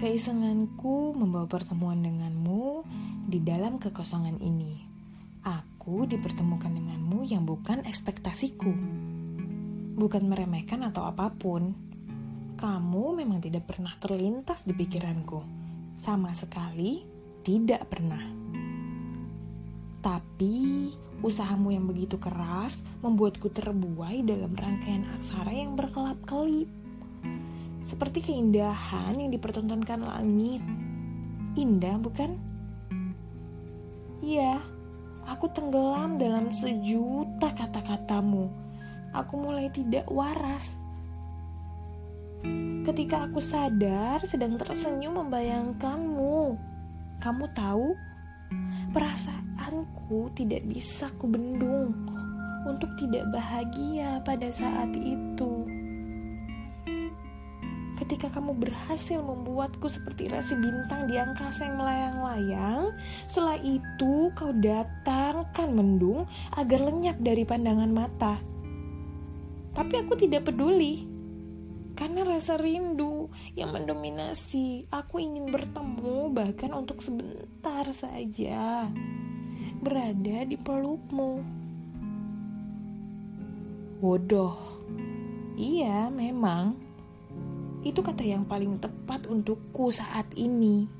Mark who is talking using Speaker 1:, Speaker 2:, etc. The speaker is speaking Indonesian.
Speaker 1: Keisenganku membawa pertemuan denganmu di dalam kekosongan ini. Aku dipertemukan denganmu yang bukan ekspektasiku. Bukan meremehkan atau apa pun. Kamu memang tidak pernah terlintas di pikiranku. Sama sekali tidak pernah. Tapi usahamu yang begitu keras membuatku terbuai dalam rangkaian aksara yang berkelap-kelip seperti keindahan yang dipertontonkan langit. Indah, bukan? Iya, aku tenggelam dalam sejuta kata-katamu. Aku mulai tidak waras. Ketika aku sadar sedang tersenyum membayangkanmu. Kamu tahu, perasaanku tidak bisa kubendung untuk tidak bahagia pada saat itu ketika kamu berhasil membuatku seperti rasi bintang di angkasa yang melayang-layang, setelah itu kau datangkan mendung agar lenyap dari pandangan mata. Tapi aku tidak peduli, karena rasa rindu yang mendominasi. Aku ingin bertemu bahkan untuk sebentar saja, berada di pelukmu. Bodoh. Iya, memang itu kata yang paling tepat untukku saat ini.